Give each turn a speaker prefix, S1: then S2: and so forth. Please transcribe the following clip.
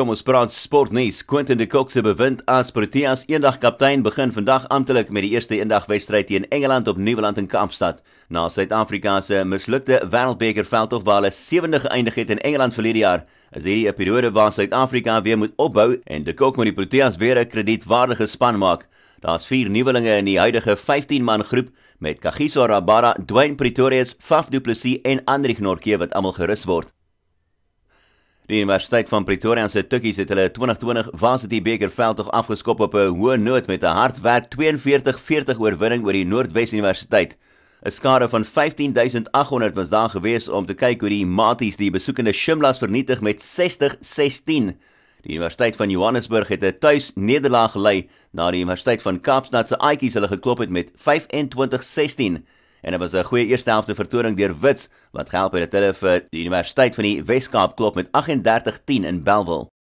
S1: Kom ons praat sportnuus. Quentin de Kock se bewind as Proteas eendag kaptein begin vandag amptelik met die eerste eendagwedstryd teen Engeland op Nieuweland in Kaapstad. Na Suid-Afrika se mislukte Wêreldbeker veldtog waar hulle sewende geëindig het in Engeland verlede jaar, is hierdie 'n periode waar Suid-Afrika weer moet opbou en de Kock moet die Proteas weer 'n kredietwaardige span maak. Daar's vier nuwelinge in die huidige 15-man groep met Kagiso Rabada, Dwayne Pretorius, Faf Du Plessis en Andri Gnorke wat almal gerus word. Die Universiteit van Pretoria se Tukkies het hulle 2020 Varsity Beker veldtog afgeskop op 'n hoë noot met 'n hardwerk 42-40 oorwinning oor die Noordwes Universiteit. 'n Skare van 15800 was daar gewees om te kyk hoe die Maties die besoekende Shimlas vernietig met 60-16. Die Universiteit van Johannesburg het 'n tuis nederlaag gelei na die Universiteit van Kaapstad se Aatjies hulle geklop het met 25-16 en dit was 'n goeie eerste helfte vertoning deur Wits wat gehelp het dat hulle vir die Universiteit van die Wes-Kaap klop met 38-10 in Bellville.